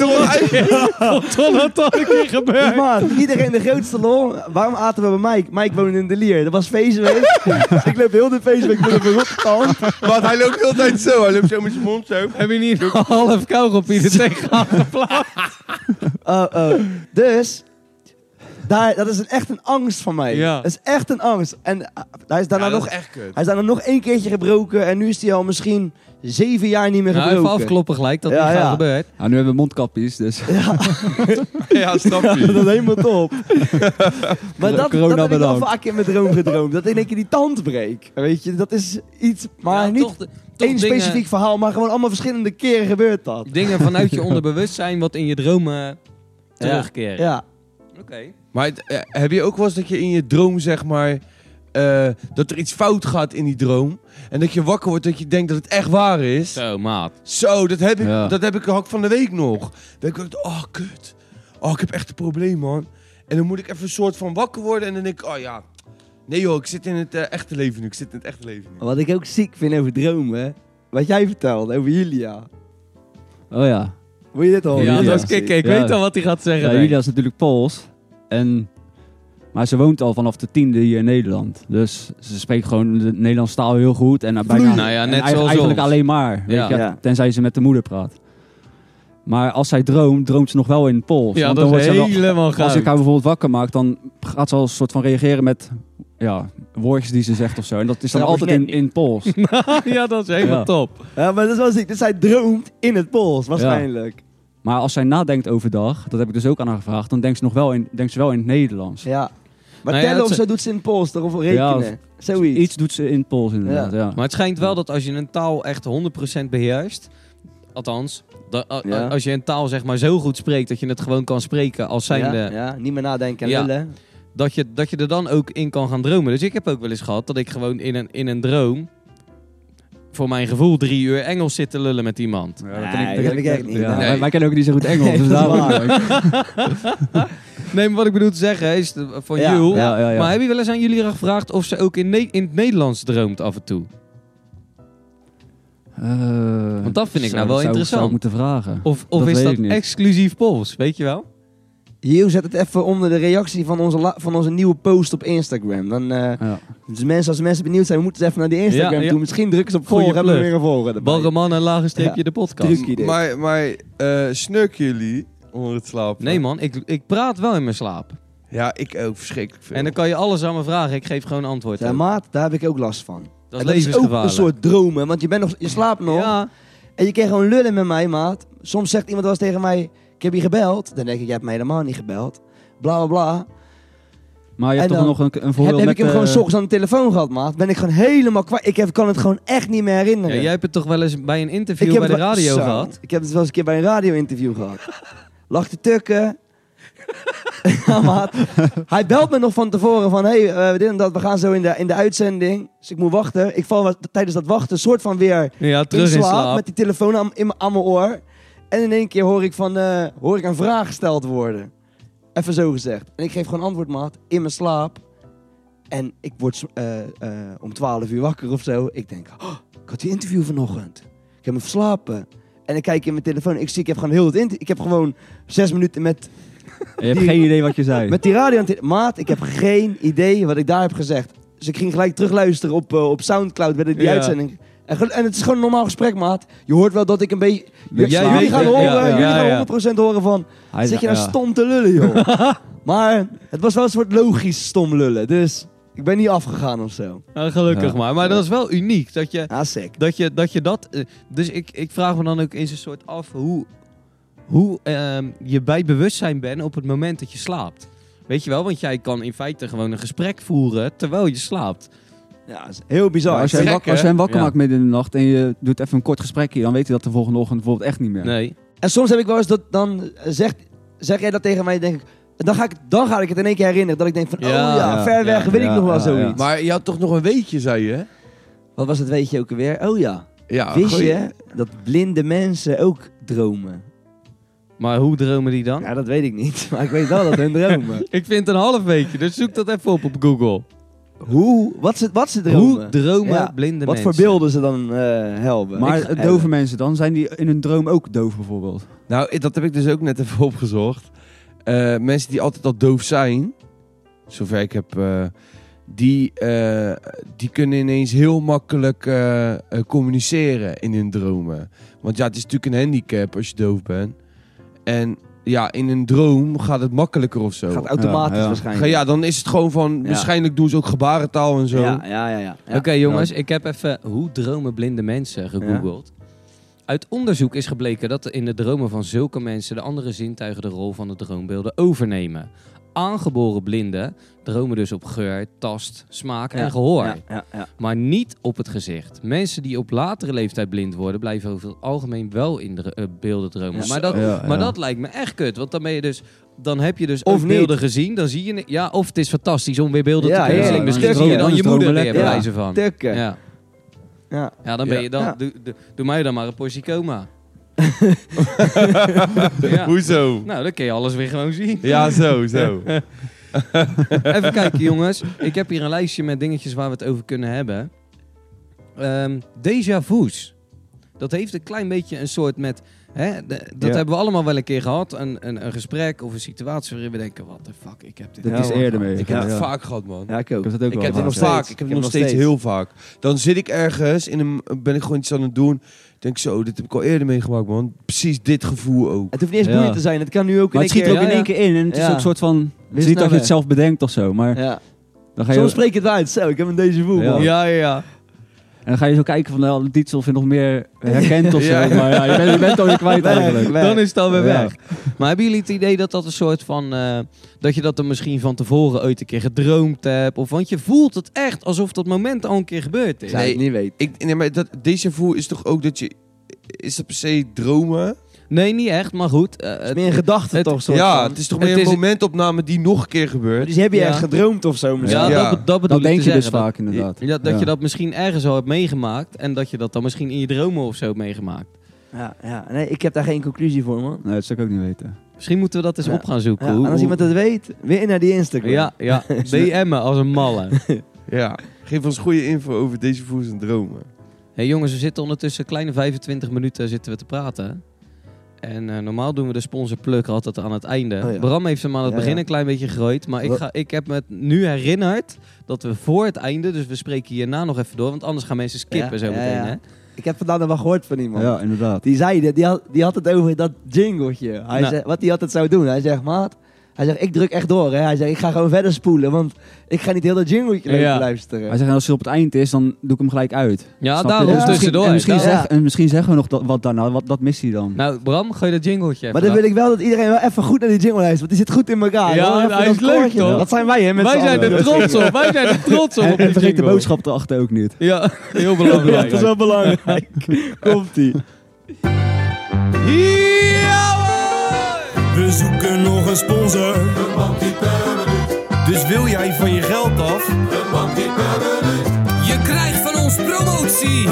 een eigen- totdat dat een keer Dus gebeurt. maat, iedereen de grootste lol. Waarom aten we bij Mike? Mike woonde in de Lier. Dat was feestweek. dus ik loop heel de feestweek met een verrotte tand. Want hij loopt heel de tijd zo. Hij loopt zo met zijn mond zo. Heb je niet een half kauwgompie er tegenaan geplaatst? Oh, oh. Dus, daar, dat is een, echt een angst van mij. Ja. Dat is echt een angst. En uh, hij is daarna Ja, dat nog... is echt kut. Hij is daarna nog één keertje gebroken en nu is hij al misschien zeven jaar niet meer Nou, even gebroken. afkloppen gelijk, dat Ja, niet ja. gaat gebeurt. Nou, nu hebben we mondkapjes, dus... Ja, snap dat je. is helemaal top. maar dat, dat heb ik wel vaak in mijn droom gedroomd. Dat in één keer die tand breekt. Weet je, dat is iets... Maar Ja, niet één dingen- specifiek verhaal, maar gewoon allemaal verschillende keren gebeurt dat. Dingen vanuit je onderbewustzijn wat in je dromen terugkeren. Ja. Oké. Maar het, eh, heb je ook wel eens dat je in je droom, zeg maar... eh, dat er iets fout gaat in die droom. En dat je wakker wordt dat je denkt dat het echt waar is. Zo, maat. Zo, dat heb ik, Ja. dat heb ik hak van de week nog. Dan denk ik, oh kut. Oh, ik heb echt een probleem, man. En dan moet ik even een soort van wakker worden. En dan denk ik, oh ja. Nee joh, ik zit in het eh, echte leven nu. Ik zit in het echte leven nu. Wat ik ook ziek vind over dromen, wat jij vertelde over Julia. Oh ja. Wil je dit horen? ja, dat is kicken. Ik Ja. weet al wat hij gaat zeggen. Ja, denk ik. Julia is natuurlijk Pools. En, maar ze woont al vanaf de tiende hier in Nederland. Dus ze spreekt gewoon de Nederlandse taal heel goed. En, uh, bijna, Nou ja, en net zoals eigenlijk ons. alleen maar. Weet Ja. je, Ja. Tenzij ze met de moeder praat. Maar als zij droomt, droomt ze nog wel in het Pools. Ja, Want dat dan is wordt helemaal Als ik haar bijvoorbeeld wakker maak, dan gaat ze al een soort van reageren met ja, woordjes die ze zegt of zo. En dat is dan Ja, altijd in, in het Pools. ja, dat is helemaal Ja. top. Ja, maar dat is wel ziek. Dus zij droomt in het Pools, waarschijnlijk. Maar als zij nadenkt overdag, dat heb ik dus ook aan haar gevraagd, dan denkt ze nog wel in, denkt ze wel in het Nederlands. Ja. Maar Nou ja, tellen of ze- zo doet ze in het Pools, toch? Of rekenen. Ja, Zoiets. Iets doet ze in het Pools inderdaad, ja. Maar het schijnt wel dat als je een taal echt 100% beheerst, althans, da- a- Ja. als je een taal zeg maar zo goed spreekt dat je het gewoon kan spreken als zijnde, ja, ja, niet meer nadenken en Ja. lullen. Dat, je, dat je er dan ook in kan gaan dromen. Dus ik heb ook wel eens gehad dat ik gewoon in een, in een droom, voor mijn gevoel, drie uur Engels zit te lullen met iemand. Ja, Nee, dat heb ik echt niet. Ja, Nee. wij, wij kennen ook niet zo goed Engels, Nee, dus dat is daarom. waar. Nee, maar wat ik bedoel te zeggen is de- van Ja. Jul. Ja, ja, ja. Maar heb je wel eens aan jullie gevraagd of ze ook in, Ne- in het Nederlands droomt af en toe? Eh, Want dat vind ik nou wel zou- interessant. Zou ik moeten vragen. Of, of Dat is dat ik exclusief Pools? Weet je wel? Hier, zet het even onder de reactie van onze, van onze nieuwe post op Instagram. Dan, eh, Ja. dus mensen, als mensen benieuwd zijn, moeten ze even naar die Instagram Ja, ja. toe. Misschien drukken ze op volgen, hebben we weer een volgen. Barreman en lage streepje Ja. de podcast. Idee. Maar, maar eh snurken jullie onder het slapen? Nee man, ik, ik praat wel in mijn slaap. Ja, ik ook verschrikkelijk veel. En dan kan je alles aan me vragen. Ik geef gewoon antwoord. Ja, ook. maat, daar heb ik ook last van. dat is dat is ook een soort dromen, want je, bent nog, je slaapt nog. Ja, En je kan gewoon lullen met mij, maat. Soms zegt iemand wel eens tegen mij, ik heb je gebeld. Dan denk ik, je hebt mij helemaal niet gebeld. Bla, bla, bla. Maar je hebt En toch nog een, een Heb, voorbeeld heb met... ik hem gewoon eh, s ochtends aan de telefoon gehad, maat. Ben ik gewoon helemaal kwijt. Ik heb, kan het gewoon echt niet meer ja, herinneren. jij hebt het toch wel eens bij een interview heb bij de radio Zo, gehad? Ik heb het wel eens een keer bij een radio-interview gehad. Lag te tukken. ja, maat. Hij belt me nog van tevoren van... Hé, hey, dit en dat, we gaan zo in de, in de uitzending. Dus ik moet wachten. Ik val tijdens dat wachten soort van weer Ja, terug in slaap. slaap. Met die telefoon aan, in, mijn- aan mijn oor. En in één keer hoor ik, van, eh, hoor ik een vraag gesteld worden. Even zo gezegd. En ik geef gewoon antwoord, maat. In mijn slaap. En ik word eh, eh, om 12 uur wakker of zo. Ik denk, oh, ik had die interview vanochtend. Ik heb me verslapen. En ik kijk in mijn telefoon. Ik zie, ik heb gewoon heel het interview. Ik heb gewoon zes minuten met, Je hebt geen idee wat je zei. met die radio. Maat, ik heb geen idee wat ik daar heb gezegd. Dus ik ging gelijk terugluisteren op, op Soundcloud bij de, die Ja. uitzending. En, en het is gewoon een normaal gesprek, maat. Je hoort wel dat ik een beetje... Jij jullie weet- gaan ja, horen, ja, jullie ja, gaan ja. 100% horen van... Hij zit je nou ja. stom te lullen, joh. maar het was wel een soort logisch stom lullen. Dus ik ben niet afgegaan of zo. Ja, gelukkig Ja. maar. Maar dat is wel uniek. Dat je Ah, sick. dat. Je, dat, je dat eh, dus ik, ik vraag me dan ook eens een soort af hoe, hoe ehm, je bij bewustzijn bent op het moment dat je slaapt. Weet je wel? Want jij kan in feite gewoon een gesprek voeren terwijl je slaapt. Ja, dat is heel bizar. Als, jij als hem wakker Ja. maakt midden in de nacht en je doet even een kort gesprekje, dan weet hij dat de volgende ochtend bijvoorbeeld echt niet meer. Nee. En soms heb ik wel eens dat dan eh, zegt, zeg jij dat tegen mij, denk ik, dan ga ik, dan ga ik het in één keer herinneren. Dat ik denk van, Ja, oh ja, ver weg, ja, weet ja, ik nog wel ja, zoiets. ja. Maar je had toch nog een weetje, zei je? hè? Wat was het weet je ook alweer? Oh ja, Ja, wist goeie- je dat blinde mensen ook dromen? Maar hoe dromen die dan? Ja, dat weet ik niet. Maar ik weet wel dat hun dromen. Ik vind een half weekje, dus zoek dat even op op Google. Hoe? Wat ze, wat ze dromen? Hoe dromen Ja. blinde Wat mensen? voor beelden ze dan eh, helpen? Maar Ik- dove mensen dan, zijn die in hun droom ook doof bijvoorbeeld? Nou, dat heb ik dus ook net even opgezocht. Eh, mensen die altijd al doof zijn, zover ik heb, eh, die, eh, die kunnen ineens heel makkelijk communiceren in hun dromen. Want ja, het is natuurlijk een handicap als je doof bent. En ja, in een droom gaat het makkelijker of zo. gaat automatisch Ja, ja. waarschijnlijk. Ja, dan is het gewoon van, Ja. waarschijnlijk doen ze ook gebarentaal en zo. Ja, ja, ja. ja. Ja. Oké jongens, ik heb even hoe dromen blinde mensen gegoogeld. Uit onderzoek is gebleken dat in de dromen van zulke mensen de andere zintuigen de rol van de droombeelden overnemen. Aangeboren blinden dromen dus op geur, tast, smaak Ja, en gehoor. Ja, ja, ja. Maar niet op het gezicht. Mensen die op latere leeftijd blind worden, blijven over het algemeen wel in de eh, beelden dromen. Ja. maar dat, Ja, maar ja. dat lijkt me echt kut. Want dan ben je dus. Dan heb je dus Of beelden niet. gezien. Dan zie je. Ja, of het is fantastisch om weer beelden Ja, te kunnen zien. ja. Misschien Dan zie je dan je moeder weer bij Ja. wijze van. Ja. Ja. ja, dan ben je dan. Ja. Doe, doe, doe mij dan maar een portie coma. ja. Hoezo? Nou, dan kun je alles weer gewoon zien. Ja, zo, zo. Even kijken, jongens. Ik heb hier een lijstje met dingetjes waar we het over kunnen hebben. Ehm déjà vu's. Dat heeft een klein beetje een soort met Hè, de- dat Ja. hebben we allemaal wel een keer gehad. Een, een, een gesprek of een situatie waarin we denken, wat de fuck, ik heb dit. Dat Ja, is eerder mee. Ik heb Ja. het vaak gehad, man. Ja, ik ook. Ik heb ook Ik heb het nog vaak. Ik heb het nog steeds heel vaak. Dan zit ik ergens in een, ben ik gewoon iets aan het doen. Denk zo, dit heb ik al eerder meegemaakt, man. Precies dit gevoel ook. Het hoeft niet eens Ja. boeiend te zijn. Het kan nu ook Maar in het één schiet er keer... ook in ja, één keer in. En het is ook een soort van... Het is niet nou dat je het zelf bedenkt of zo. Maar Ja. dan ga je, Soms spreek ik het uit. Zo, ik heb een deze man. Ja, ja, ja. En dan ga je zo kijken van... Nou, Dietzel of je nog meer herkent of zo. Ja. Maar ja, je bent, je bent het alweer kwijt Weg, eigenlijk. weg. Dan is het alweer weg. Maar hebben jullie het idee dat dat een soort van... eh, dat je dat er misschien van tevoren ooit een keer gedroomd hebt? Of, want je voelt het echt alsof dat moment al een keer gebeurd is. Ik Nee. niet weten. Ik, nee, maar dat déjà vu is toch ook dat je... Is dat per se dromen? Nee, niet echt, maar goed. eh, Het is meer een gedachte het- toch? Soort ja, van. het is toch Het meer een momentopname die nog een keer gebeurt. Dus heb je Ja. echt gedroomd of zo misschien? ja, Ja. Dat, dat bedoel Dat ik denk te je dus dat- vaak inderdaad. Ja, dat Ja. je dat misschien ergens al hebt meegemaakt. En dat je dat dan misschien in je dromen of zo hebt meegemaakt. Ja, ja. Nee, ik heb daar geen conclusie voor, man. Nee, dat zou ik ook niet weten. Misschien moeten we dat eens Ja. op gaan zoeken. Hoe- en als iemand het weet, weer naar die Instagram. Ja, ja. DM'en als een malle. Ja. Geef ons goede info over deze voels en dromen. hey jongens, we zitten ondertussen kleine 25 minuten zitten we te praten. En eh, normaal doen we de sponsor plug altijd aan het einde. Oh ja. Bram heeft hem aan het Ja, begin ja. een klein beetje gegooid. Maar ik, ga, ik heb me nu herinnerd dat we voor het einde, dus we spreken hierna nog even door. Want anders gaan mensen skippen Ja, zo meteen. ja. Hè? Ik heb vandaag nog wel gehoord van iemand. Ja, inderdaad. Die zei dit, die had, die had het over dat jingletje. Hij Nou. zei, wat hij altijd zou doen. Hij zegt, maat, hij zegt, ik druk echt door. Hè. Hij zegt, ik ga gewoon verder spoelen, want ik ga niet heel dat jingletje Ja. luisteren. Hij zegt, als hij op het eind is, dan doe ik hem gelijk uit. Ja, Snap daarom Dus tussendoor. En misschien, en misschien, Daar- zeg, en misschien zeggen we nog dat, wat daarna, wat, dat mist hij dan. Nou, Bram, gooi dat jingletje maar dan wil ik wel dat iedereen wel even goed naar die jingle luistert, want die zit goed in elkaar. Ja, hij dat is leuk, toch? Dat zijn wij, hè, met Wij z'n zijn er allen. trots op. Wij zijn er trots op. En, vergeet de jingle. boodschap erachter ook niet. Ja, heel Ja, belangrijk. dat is wel belangrijk. Komt-ie. Ja, hoor! We zoeken nog een sponsor. Dus wil jij van je geld af? Je krijgt van ons promotie.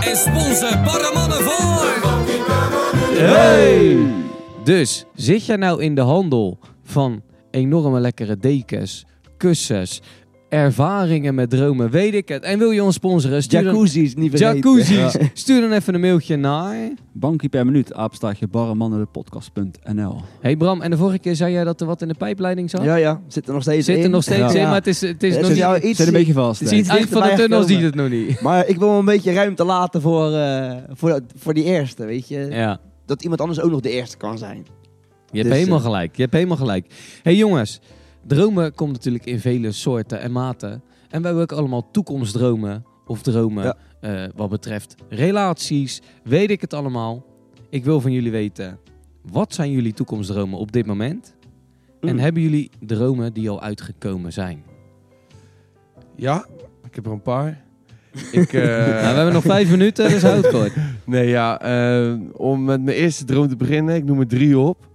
En sponsor Barremannen voor. Dus, zit jij nou in de handel van enorme lekkere dekens, kussens, ervaringen met dromen, weet ik het. En wil je ons sponsoren? Stuur dan, Jacuzzi's, niet vergeten. Jacuzzi's. Stuur dan even een mailtje naar... Bankie per minuut, apenstaartje barremannenpodcast.nl. Hey Bram, en de vorige keer zei jij dat er wat in de pijpleiding zat? Ja, ja. Zit er nog steeds Zit er in. nog steeds Ja. in, maar het is, het is Ja, nog zit niet... Het iets- Zit een beetje vast. het is iets eind van de tunnel ziet het nog niet. Maar ik wil wel een beetje ruimte laten voor, eh, voor, voor die eerste, weet je. Ja, Dat iemand anders ook nog de eerste kan zijn. je hebt Dus, helemaal eh, gelijk. Je hebt helemaal gelijk. hey jongens, dromen komt natuurlijk in vele soorten en maten. En we hebben ook allemaal toekomstdromen of dromen Ja. eh, wat betreft relaties, weet ik het allemaal. Ik wil van jullie weten, wat zijn jullie toekomstdromen op dit moment? En Mm. hebben jullie dromen die al uitgekomen zijn? Ja, ik heb er een paar. Ik, eh, Nou, we hebben nog vijf minuten, dus houd het kort. Nee, ja, eh, om met mijn eerste droom te beginnen. Ik noem er drie op.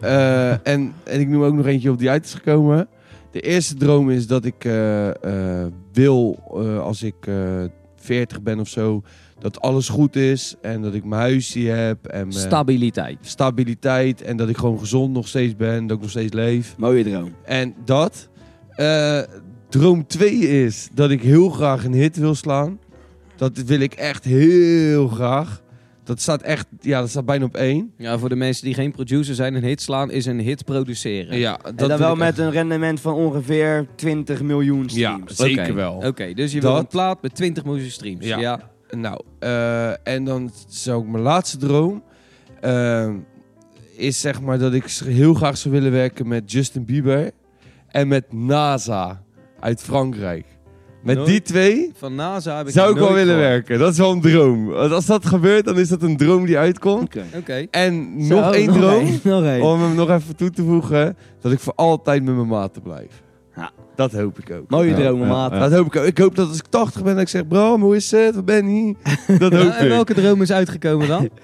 Eh, en, en ik noem ook nog eentje op die uit is gekomen. De eerste droom is dat ik eh, eh, wil, eh, als ik eh 40 ben of zo, dat alles goed is. En dat ik mijn huisje heb. En mijn Stabiliteit. stabiliteit. En dat ik gewoon gezond nog steeds ben. Dat ik nog steeds leef. Mooie droom. En dat. Eh, droom 2 is dat ik heel graag een hit wil slaan. Dat wil ik echt heel graag. Dat staat echt, ja, dat staat bijna op één. Ja, voor de mensen die geen producer zijn, een hit slaan is een hit produceren. Ja, dat en dan wel met echt. een rendement van ongeveer 20 miljoen Ja, streams. zeker Oké, wel. Oké, dus je Dat- wil een plaat met 20 miljoen streams. Ja. Ja. Nou, eh, en dan zou ik mijn laatste droom. eh, is zeg maar dat ik heel graag zou willen werken met Justin Bieber. En met NASA uit Frankrijk. Met Nooit die twee Van NASA heb ik zou ik wel nooit willen gehoord. werken. Dat is wel een droom. Want Als dat gebeurt, dan is dat een droom die uitkomt. Oké. Oké. En Zo, nog één nog droom. één, Nog één. Om hem nog even toe te voegen. Dat ik voor altijd met mijn maten blijf. Ja. Dat hoop ik ook. Mooie Ja, dromen, ja, maat. ja. Dat hoop ik ook. Ik hoop dat als ik 80 ben, dat ik zeg... Bram, hoe is het? Waar ben je? Dat hoop en ik. welke droom is uitgekomen dan?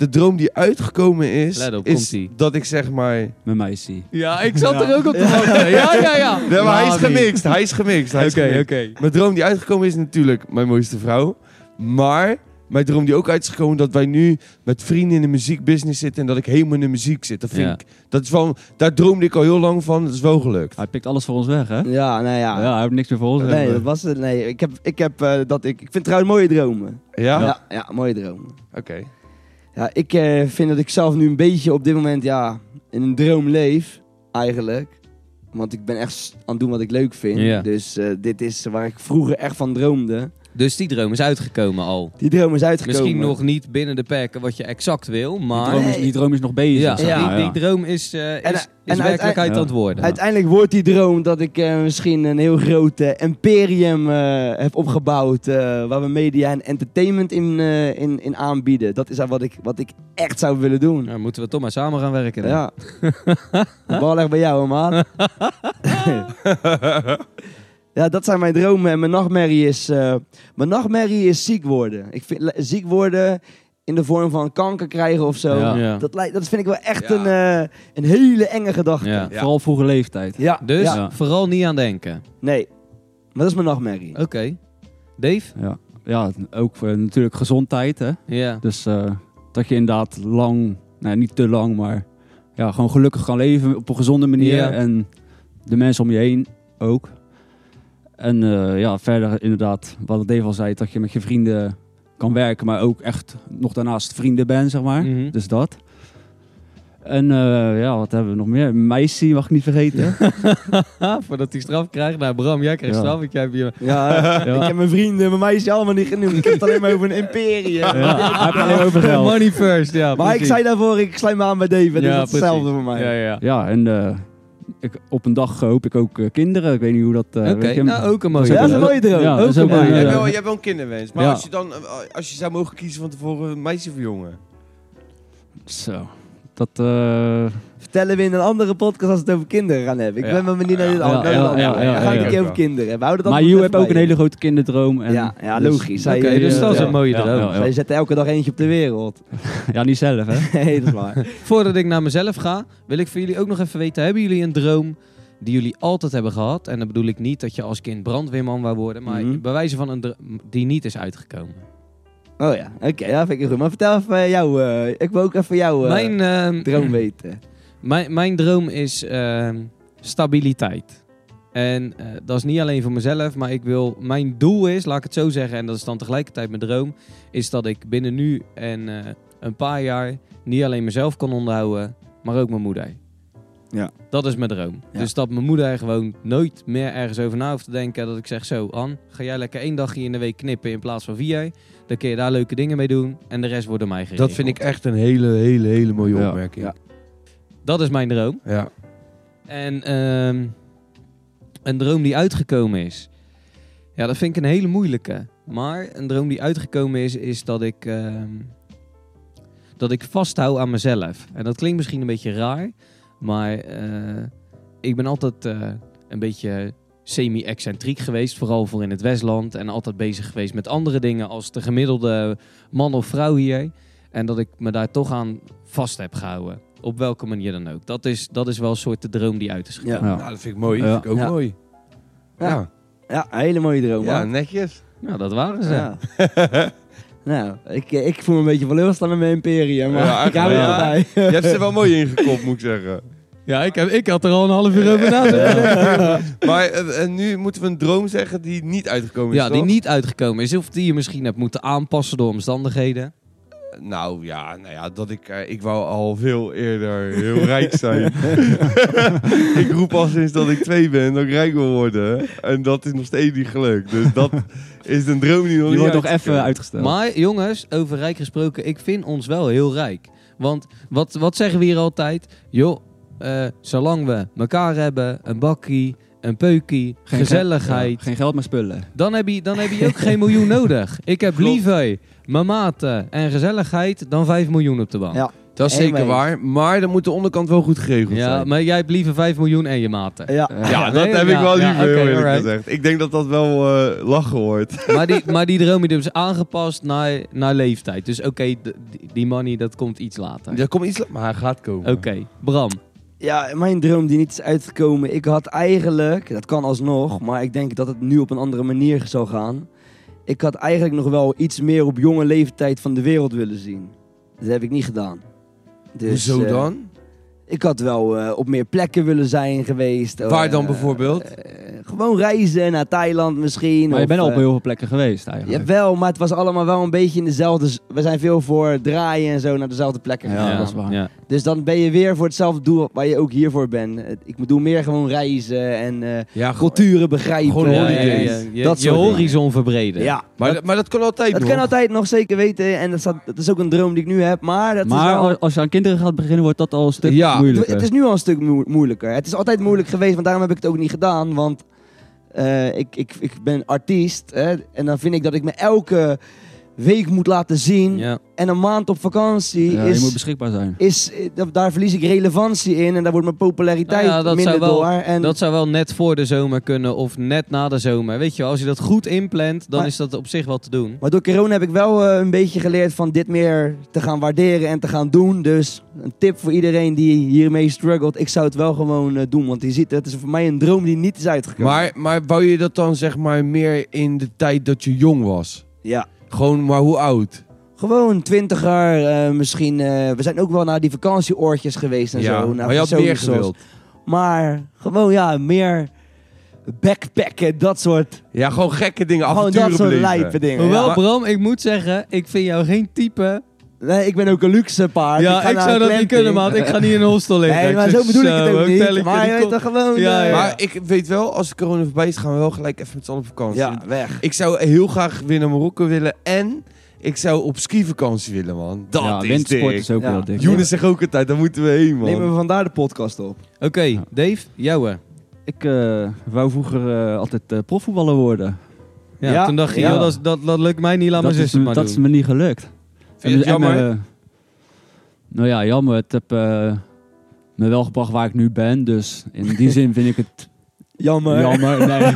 De droom die uitgekomen is... Op, is komt-ie. dat ik zeg maar... Met mij is ja, ik zat Ja. er ook op te wachten. Ja, ja, ja. Nee, maar hij is gemixt. Hij is gemixt. Hij is Oké, gemixt. oké. Mijn droom die uitgekomen is natuurlijk mijn mooiste vrouw. Maar mijn droom die ook uit is gekomen... dat wij nu met vrienden in de muziekbusiness zitten... en dat ik helemaal in de muziek zit. Dat vind Ja. ik... Dat is wel, daar droomde ik al heel lang van. Dat is wel gelukt. Hij pikt alles voor ons weg, hè? Ja, nou ja. Ja, hij heeft niks meer voor ons. Nee, dat was het. Nee, ik heb, ik heb eh, dat ik, ik vind trouwens mooie dromen. Ja? Ja, ja, mooie dromen. Oké. Ja, ik eh, vind dat ik zelf nu een beetje op dit moment ja, in een droom leef, eigenlijk. Want ik ben echt aan het doen wat ik leuk vind. Ja. Dus eh, dit is waar ik vroeger echt van droomde. Dus die droom is uitgekomen al. Die droom is uitgekomen. Misschien nog niet binnen de perken wat je exact wil, Die maar... droom, is, die droom is nog bezig. Ja, Ja. Die, die droom is, eh, is, En- is en werkelijkheid aan het worden. Uiteindelijk wordt die droom dat ik eh, misschien een heel groot imperium eh, heb opgebouwd. eh, waar we media en entertainment in, eh, in, in aanbieden. Dat is wat ik, wat ik echt zou willen doen. Moeten we toch maar samen gaan werken. dan. Ja. De bal ligt bij jou, maat. ja, dat zijn mijn dromen. En mijn nachtmerrie is... eh, mijn nachtmerrie is ziek worden. Ik vind ziek worden in de vorm van kanker krijgen of zo. Ja. Ja. Dat, lijkt- dat vind ik wel echt Ja. een, eh, een hele enge gedachte. Ja. Ja. Vooral vroege leeftijd. Ja, Dus ja. vooral niet aan denken. Nee. Maar dat is mijn nachtmerrie. Oké. Dave? Ja, ja ook eh, natuurlijk gezondheid. Hè? Ja. Dus eh, dat je inderdaad lang, nou, niet te lang, maar ja, gewoon gelukkig kan leven op een gezonde manier. En de mensen om je heen ook. En eh, ja, verder inderdaad, wat Dave al zei, dat je met je vrienden kan werken, maar ook echt nog daarnaast vrienden bent, zeg maar. Mhm. Dus dat. En eh, ja, wat hebben we nog meer? Meisje mag ik niet vergeten. Voordat hij straf krijgt. Nou, Bram, jij krijgt Ja. straf. Want jij hebt je... Ja, Ja. ik heb mijn vrienden, mijn meisje allemaal niet genoemd. Ik heb het alleen maar over een imperium. ja, hij heeft alleen over geld. Money first, ja. Maar ik zei daarvoor, ik sluit me aan bij David. Dus Ja, dat is hetzelfde precies. voor mij. Ja, ja. Ja, en eh, ik, op een dag hoop ik ook eh, kinderen. Ik weet niet hoe dat... eh, Oké, nou ook een mooie dat Ja, is dat is een mooie droom. Ja, Ook een mooie. Jij hebt wel, jij hebt wel een kinderwens. Maar Ja. als, je dan, eh, als je zou mogen kiezen van tevoren een meisje of jongen? Zo. Dat... Vertellen we in een andere podcast als we het over kinderen gaan hebben. Ik Ja. ben wel benieuwd naar dit andere. Dan ga ik een over kinderen hebben. Hou dat maar even hebt ook een je. hele grote kinderdroom. En Ja, ja, dus- logisch. Oké, dus eh, dat is ja, een mooie ja, droom. ja, ja. Zij zetten elke dag eentje op de wereld. Ja, niet zelf, hè? nee, dat is waar. Voordat ik naar mezelf ga, wil ik voor jullie ook nog even weten: hebben jullie een droom die jullie altijd hebben gehad? En dan bedoel ik niet dat je als kind brandweerman wou worden, maar Mhm. bij wijze van een droom die niet is uitgekomen. Oh ja, oké, ja, vind ik goed. Maar vertel even jou, eh, ik wil ook even jouw eh, mijn, ehm, droom weten. Mijn, mijn droom is ehm, stabiliteit. En eh, dat is niet alleen voor mezelf, maar ik wil, mijn doel is, laat ik het zo zeggen, en dat is dan tegelijkertijd mijn droom, is dat ik binnen nu en eh, een paar jaar niet alleen mezelf kan onderhouden, maar ook mijn moeder. Ja. Dat is mijn droom. Ja. Dus dat mijn moeder gewoon nooit meer ergens over na hoeft te denken. Dat ik zeg zo, An, ga jij lekker één dagje in de week knippen in plaats van vier. Dan kun je daar leuke dingen mee doen en de rest wordt door mij geregeld. Dat vind ik echt een hele, hele, hele mooie Ja. opmerking. Ja. Dat is mijn droom. Ja. En ehm, een droom die uitgekomen is. Ja, dat vind ik een hele moeilijke. Maar een droom die uitgekomen is, is dat ik, ehm, dat ik vasthoud aan mezelf. En dat klinkt misschien een beetje raar. Maar eh, ik ben altijd eh, een beetje semi-excentriek geweest. Vooral voor in het Westland. En altijd bezig geweest met andere dingen als de gemiddelde man of vrouw hier. En dat ik me daar toch aan vast heb gehouden. Op welke manier dan ook. Dat is, dat is wel een soort de droom die uit is gekomen. Ja. Ja. Nou, dat vind ik mooi. Ja. vind ik ook Ja. mooi. Ja. Ja. Ja, een hele mooie droom. Ja, man. netjes. Nou, dat waren ze. Ja. nou, ik, ik voel me een beetje teleurgesteld met mijn imperium, maar Ja, ik hou eigenlijk er wel. bij. Je hebt ze wel mooi ingekopt, moet ik zeggen. Ja, ik, heb, ik had er al een half uur over nagedacht. Maar eh, en nu moeten we een droom zeggen die niet uitgekomen is, Ja, die niet uitgekomen is. Of die je misschien hebt moeten aanpassen door omstandigheden. Nou ja, nou ja dat ik, eh, ik wou al veel eerder heel rijk zijn. ik roep al sinds dat ik twee ben dat ik rijk wil worden. En dat is nog steeds niet gelukt. Dus dat is een droom die nog Die niet wordt nog even uitgesteld. Maar jongens, over rijk gesproken, ik vind ons wel heel rijk. Want wat, wat zeggen we hier altijd? Joh, eh, zolang we elkaar hebben, een bakkie, een peukie, Geen gezelligheid, Ja, geen geld maar spullen. dan, heb je, dan heb je ook geen miljoen nodig. Ik heb liever mijn maten en gezelligheid dan 5 miljoen op de bank. Ja. Dat is zeker waar. Maar dan moet de onderkant wel goed geregeld Ja, zijn. maar jij hebt liever 5 miljoen en je maten. Ja. Ja, dat nee, heb ja, ik wel ja, liever, oké, heel eerlijk alright. gezegd. Ik denk dat dat wel eh, lachen wordt. Maar die, maar die droom die is aangepast naar, naar leeftijd. Dus oké, die- money dat komt iets later. Ja, kom iets, la- maar hij gaat komen. Oké, Bram. Ja, mijn droom die niet is uitgekomen. Ik had eigenlijk, dat kan alsnog, maar ik denk dat het nu op een andere manier zal gaan. Ik had eigenlijk nog wel iets meer op jonge leeftijd van de wereld willen zien. Dat heb ik niet gedaan. Dus, Hoezo eh, dan? Ik had wel eh, op meer plekken willen zijn geweest. Waar dan Eh, bijvoorbeeld? eh, gewoon reizen naar Thailand misschien. Maar je of, bent al op eh, heel veel plekken geweest eigenlijk. Jawel, maar het was allemaal wel een beetje in dezelfde... We zijn veel voor draaien en zo naar dezelfde plekken Ja, gegaan. dat is waar. Ja. Dus dan ben je weer voor hetzelfde doel waar je ook hiervoor bent. Ik bedoel meer gewoon reizen en eh, Ja, culturen begrijpen. Gewoon Ja, ja, holidays. ja, Je, Dat je dingen. horizon verbreden. Ja, maar, dat, maar dat kan altijd dat nog. kan altijd nog zeker weten. En dat, staat, dat is ook een droom die ik nu heb. Maar, dat Maar is wel, als je aan kinderen gaat beginnen, wordt dat al een stuk Ja. Moeilijker. het is nu al een stuk moe- moeilijker. Het is altijd moeilijk geweest, want daarom heb ik het ook niet gedaan. Want eh, ik, ik, ik ben artiest. Hè, en dan vind ik dat ik me elke week moet laten zien. Ja. En een maand op vakantie Ja, je is... moet beschikbaar zijn. is, eh, da- daar verlies ik relevantie in en daar wordt mijn populariteit Nou ja, dat minder zou wel- door. En Dat zou wel net voor de zomer kunnen of net na de zomer. Weet je wel, als je dat goed inplant, dan Maar- is dat op zich wel te doen. Maar door corona heb ik wel eh, een beetje geleerd van dit meer te gaan waarderen en te gaan doen. Dus een tip voor iedereen die hiermee struggelt. Ik zou het wel gewoon eh, doen. Want je ziet, het is voor mij een droom die niet is uitgekomen. Maar, maar wou je dat dan zeg maar meer in de tijd dat je jong was? Ja. Gewoon, maar hoe oud? Gewoon twintiger, eh misschien. eh, we zijn ook wel naar die vakantieoortjes geweest en ja, zo. naar maar je had meer gewild. Maar gewoon ja, meer backpacken, dat soort. Ja, gewoon gekke dingen, gewoon avonturen dat soort beleven. lijpe dingen. Hoewel, ja. Bram, ik moet zeggen, ik vind jou geen type. Nee, ik ben ook een luxe paard. ja, ga ik zou dat niet kunnen, man. Ik ga niet in een hostel liggen. Nee, maar zo bedoel ik het ook niet. ik Maar je weet toch gewoon... Ja, eh, ja. Maar ik weet wel, als de corona voorbij is, gaan we wel gelijk even met z'n allen op vakantie. ja, weg. Ik zou heel graag weer naar Marokko willen en ik zou op skivakantie willen, man. Dat ja, is dik. is ook Ja. wel dik. Jonas zegt ook altijd, daar moeten we heen, man. Nemen we vandaar de podcast op. Oké, Dave, jouwe. Ik eh, wou vroeger eh, altijd eh, profvoetballer worden. Ja, Ja, toen dacht je, ja. joh, dat, dat, dat lukt mij niet, laat mijn dat zus is, het maar dat is me niet gelukt. Vind je het en, jammer? eh, nou ja, jammer. Het heb eh, me wel gebracht waar ik nu ben. Dus in die zin vind ik het Jammer. jammer. Nee.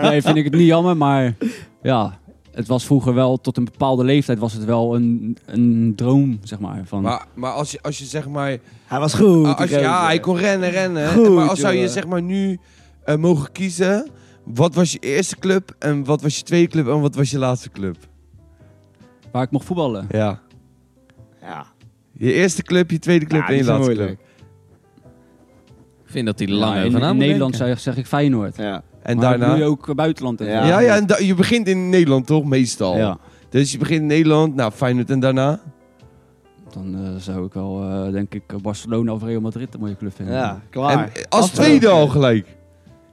nee, vind ik het niet jammer. Maar ja, het was vroeger wel, tot een bepaalde leeftijd was het wel een, een droom, zeg maar. Van, Maar, maar als, je, als je zeg maar... Hij was goed. Ah, als je, ja, hij kon rennen, rennen. Goed, maar als zou je zeg maar nu eh, mogen kiezen... Wat was je eerste club en wat was je tweede club en wat was je laatste club? Waar ik mocht voetballen. Ja. Ja. Je eerste club, je tweede club Ja, en je die laatste moeilijk. club. Ik vind dat hij er lang Ja, in, in Nederland zeg, zeg ik Feyenoord. Ja. En maar daarna... doe je ook buitenland. en Ja. zo. Ja, ja, en da- je begint in Nederland toch, meestal. Ja. Dus je begint in Nederland, nou Feyenoord en daarna? Dan eh, zou ik wel, eh, denk ik, Barcelona of Real Madrid een mooie club vinden. Ja, klaar. En als tweede al gelijk.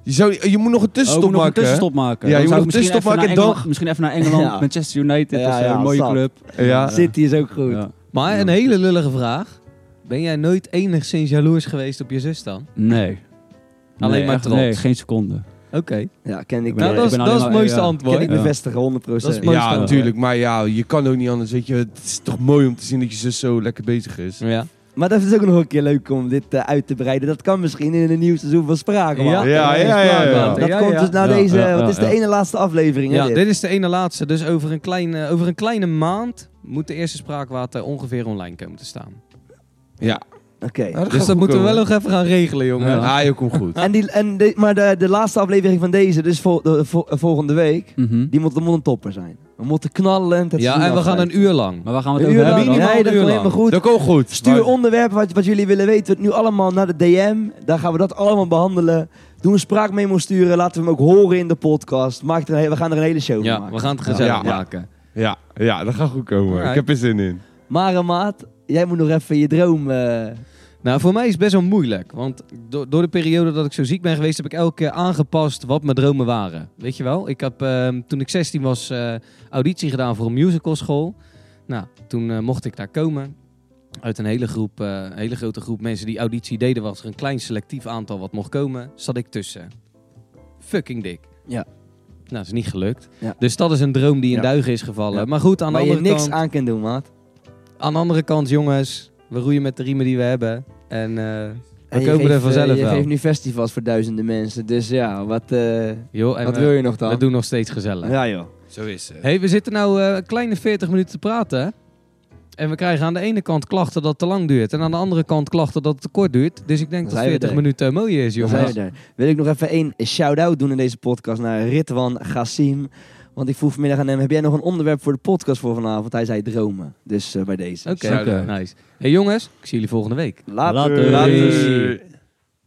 Je, zou, je moet nog een Oh, tussenstop nog een maken. hè? tussenstop maken. Ja, je Dan moet een misschien tussenstop even naar maken en Engeland- Misschien even naar Engeland, Ja. Manchester United. Ja, een mooie zat. club. Ja. City is ook goed. Ja. Maar een hele lullige vraag. Ben jij nooit enigszins jaloers geweest op je zus dan? Nee. Alleen Nee, maar trots. Nee, geen seconde. Oké. Ja, ken ik, Nou, dat is, dat is het mooiste ja. antwoord. ken ik bevestigen, 100%. Dat is Ja, antwoord. natuurlijk. Maar ja, je kan ook niet anders. Weet je, het is toch mooi om te zien dat je zus zo lekker bezig is. Ja. Maar dat is ook nog een keer leuk om dit eh, uit te breiden. Dat kan misschien in een nieuw seizoen van Spraak. Ja, ja, ja, ja, ja. Dat Ja, komt ja. dus na Ja, deze... ja, wat ja, is de ene laatste aflevering, hè, Ja, dit? dit is de ene laatste. Dus over een, kleine, over een kleine maand moet de eerste spraakwater ongeveer online komen te staan. Ja. Oké. Nou, Dus dat moeten we wel nog even gaan regelen, jongen. Ja. Ah, je komt goed. En die, en de, maar de, de laatste aflevering van deze, dus vol, de, vol- volgende week, Mhm. die moet, moet een topper zijn. We moeten knallend het Ja, en we gaan een uur lang. Maar waar gaan we het Een over uur hebben Nee, dat komt helemaal goed. Dat komt goed. Stuur Maar- onderwerpen wat, wat jullie willen weten. Nu allemaal naar de DM. Dan gaan we dat allemaal behandelen. Doe een spraakmemo sturen. Laten we hem ook horen in de podcast. Maak er een, we gaan er een hele show van Ja, maken. we gaan het gezellig Ja. maken. Ja, ja, dat gaat goed komen. Alright. Ik heb er zin in. Maar eh, maat, jij moet nog even je droom... eh, Nou, voor mij is het best wel moeilijk. Want do- door de periode dat ik zo ziek ben geweest, heb ik elke keer aangepast wat mijn dromen waren. Weet je wel? Ik heb ehm, toen ik 16 was eh, auditie gedaan voor een musicalschool. Nou, toen eh, mocht ik daar komen. Uit een hele, groep, eh, een hele grote groep mensen die auditie deden, was er een klein selectief aantal wat mocht komen. Zat ik tussen. Fucking dik. Ja. Nou, dat is niet gelukt. Ja. Dus dat is een droom die in Ja. duigen is gevallen. Ja. Maar goed, aan de, waar je andere niks aan kan doen, maat. aan de andere kant, jongens, we roeien met de riemen die we hebben. En eh, En komen geeft, er eh, vanzelf Je wel. geeft nu festivals voor duizenden mensen. Dus ja, wat, eh, Joh, wat we, wil je nog dan? we doen nog steeds gezellig. Ja joh. Zo is het. hey, we zitten nou eh, een kleine 40 minuten te praten. hè? En we krijgen aan de ene kant klachten dat het te lang duurt. En aan de andere kant klachten dat het te kort duurt. Dus ik denk dat zijn we 40 er. minuten mooi is, jongens. we. Wil ik nog even één shout-out doen in deze podcast naar Ritwan Gassim. Want ik vroeg vanmiddag aan hem, heb jij nog een onderwerp voor de podcast voor vanavond? Hij zei dromen. Dus eh, bij deze. Oké, nice. hey, jongens, ik zie jullie volgende week. Later. Later. Later.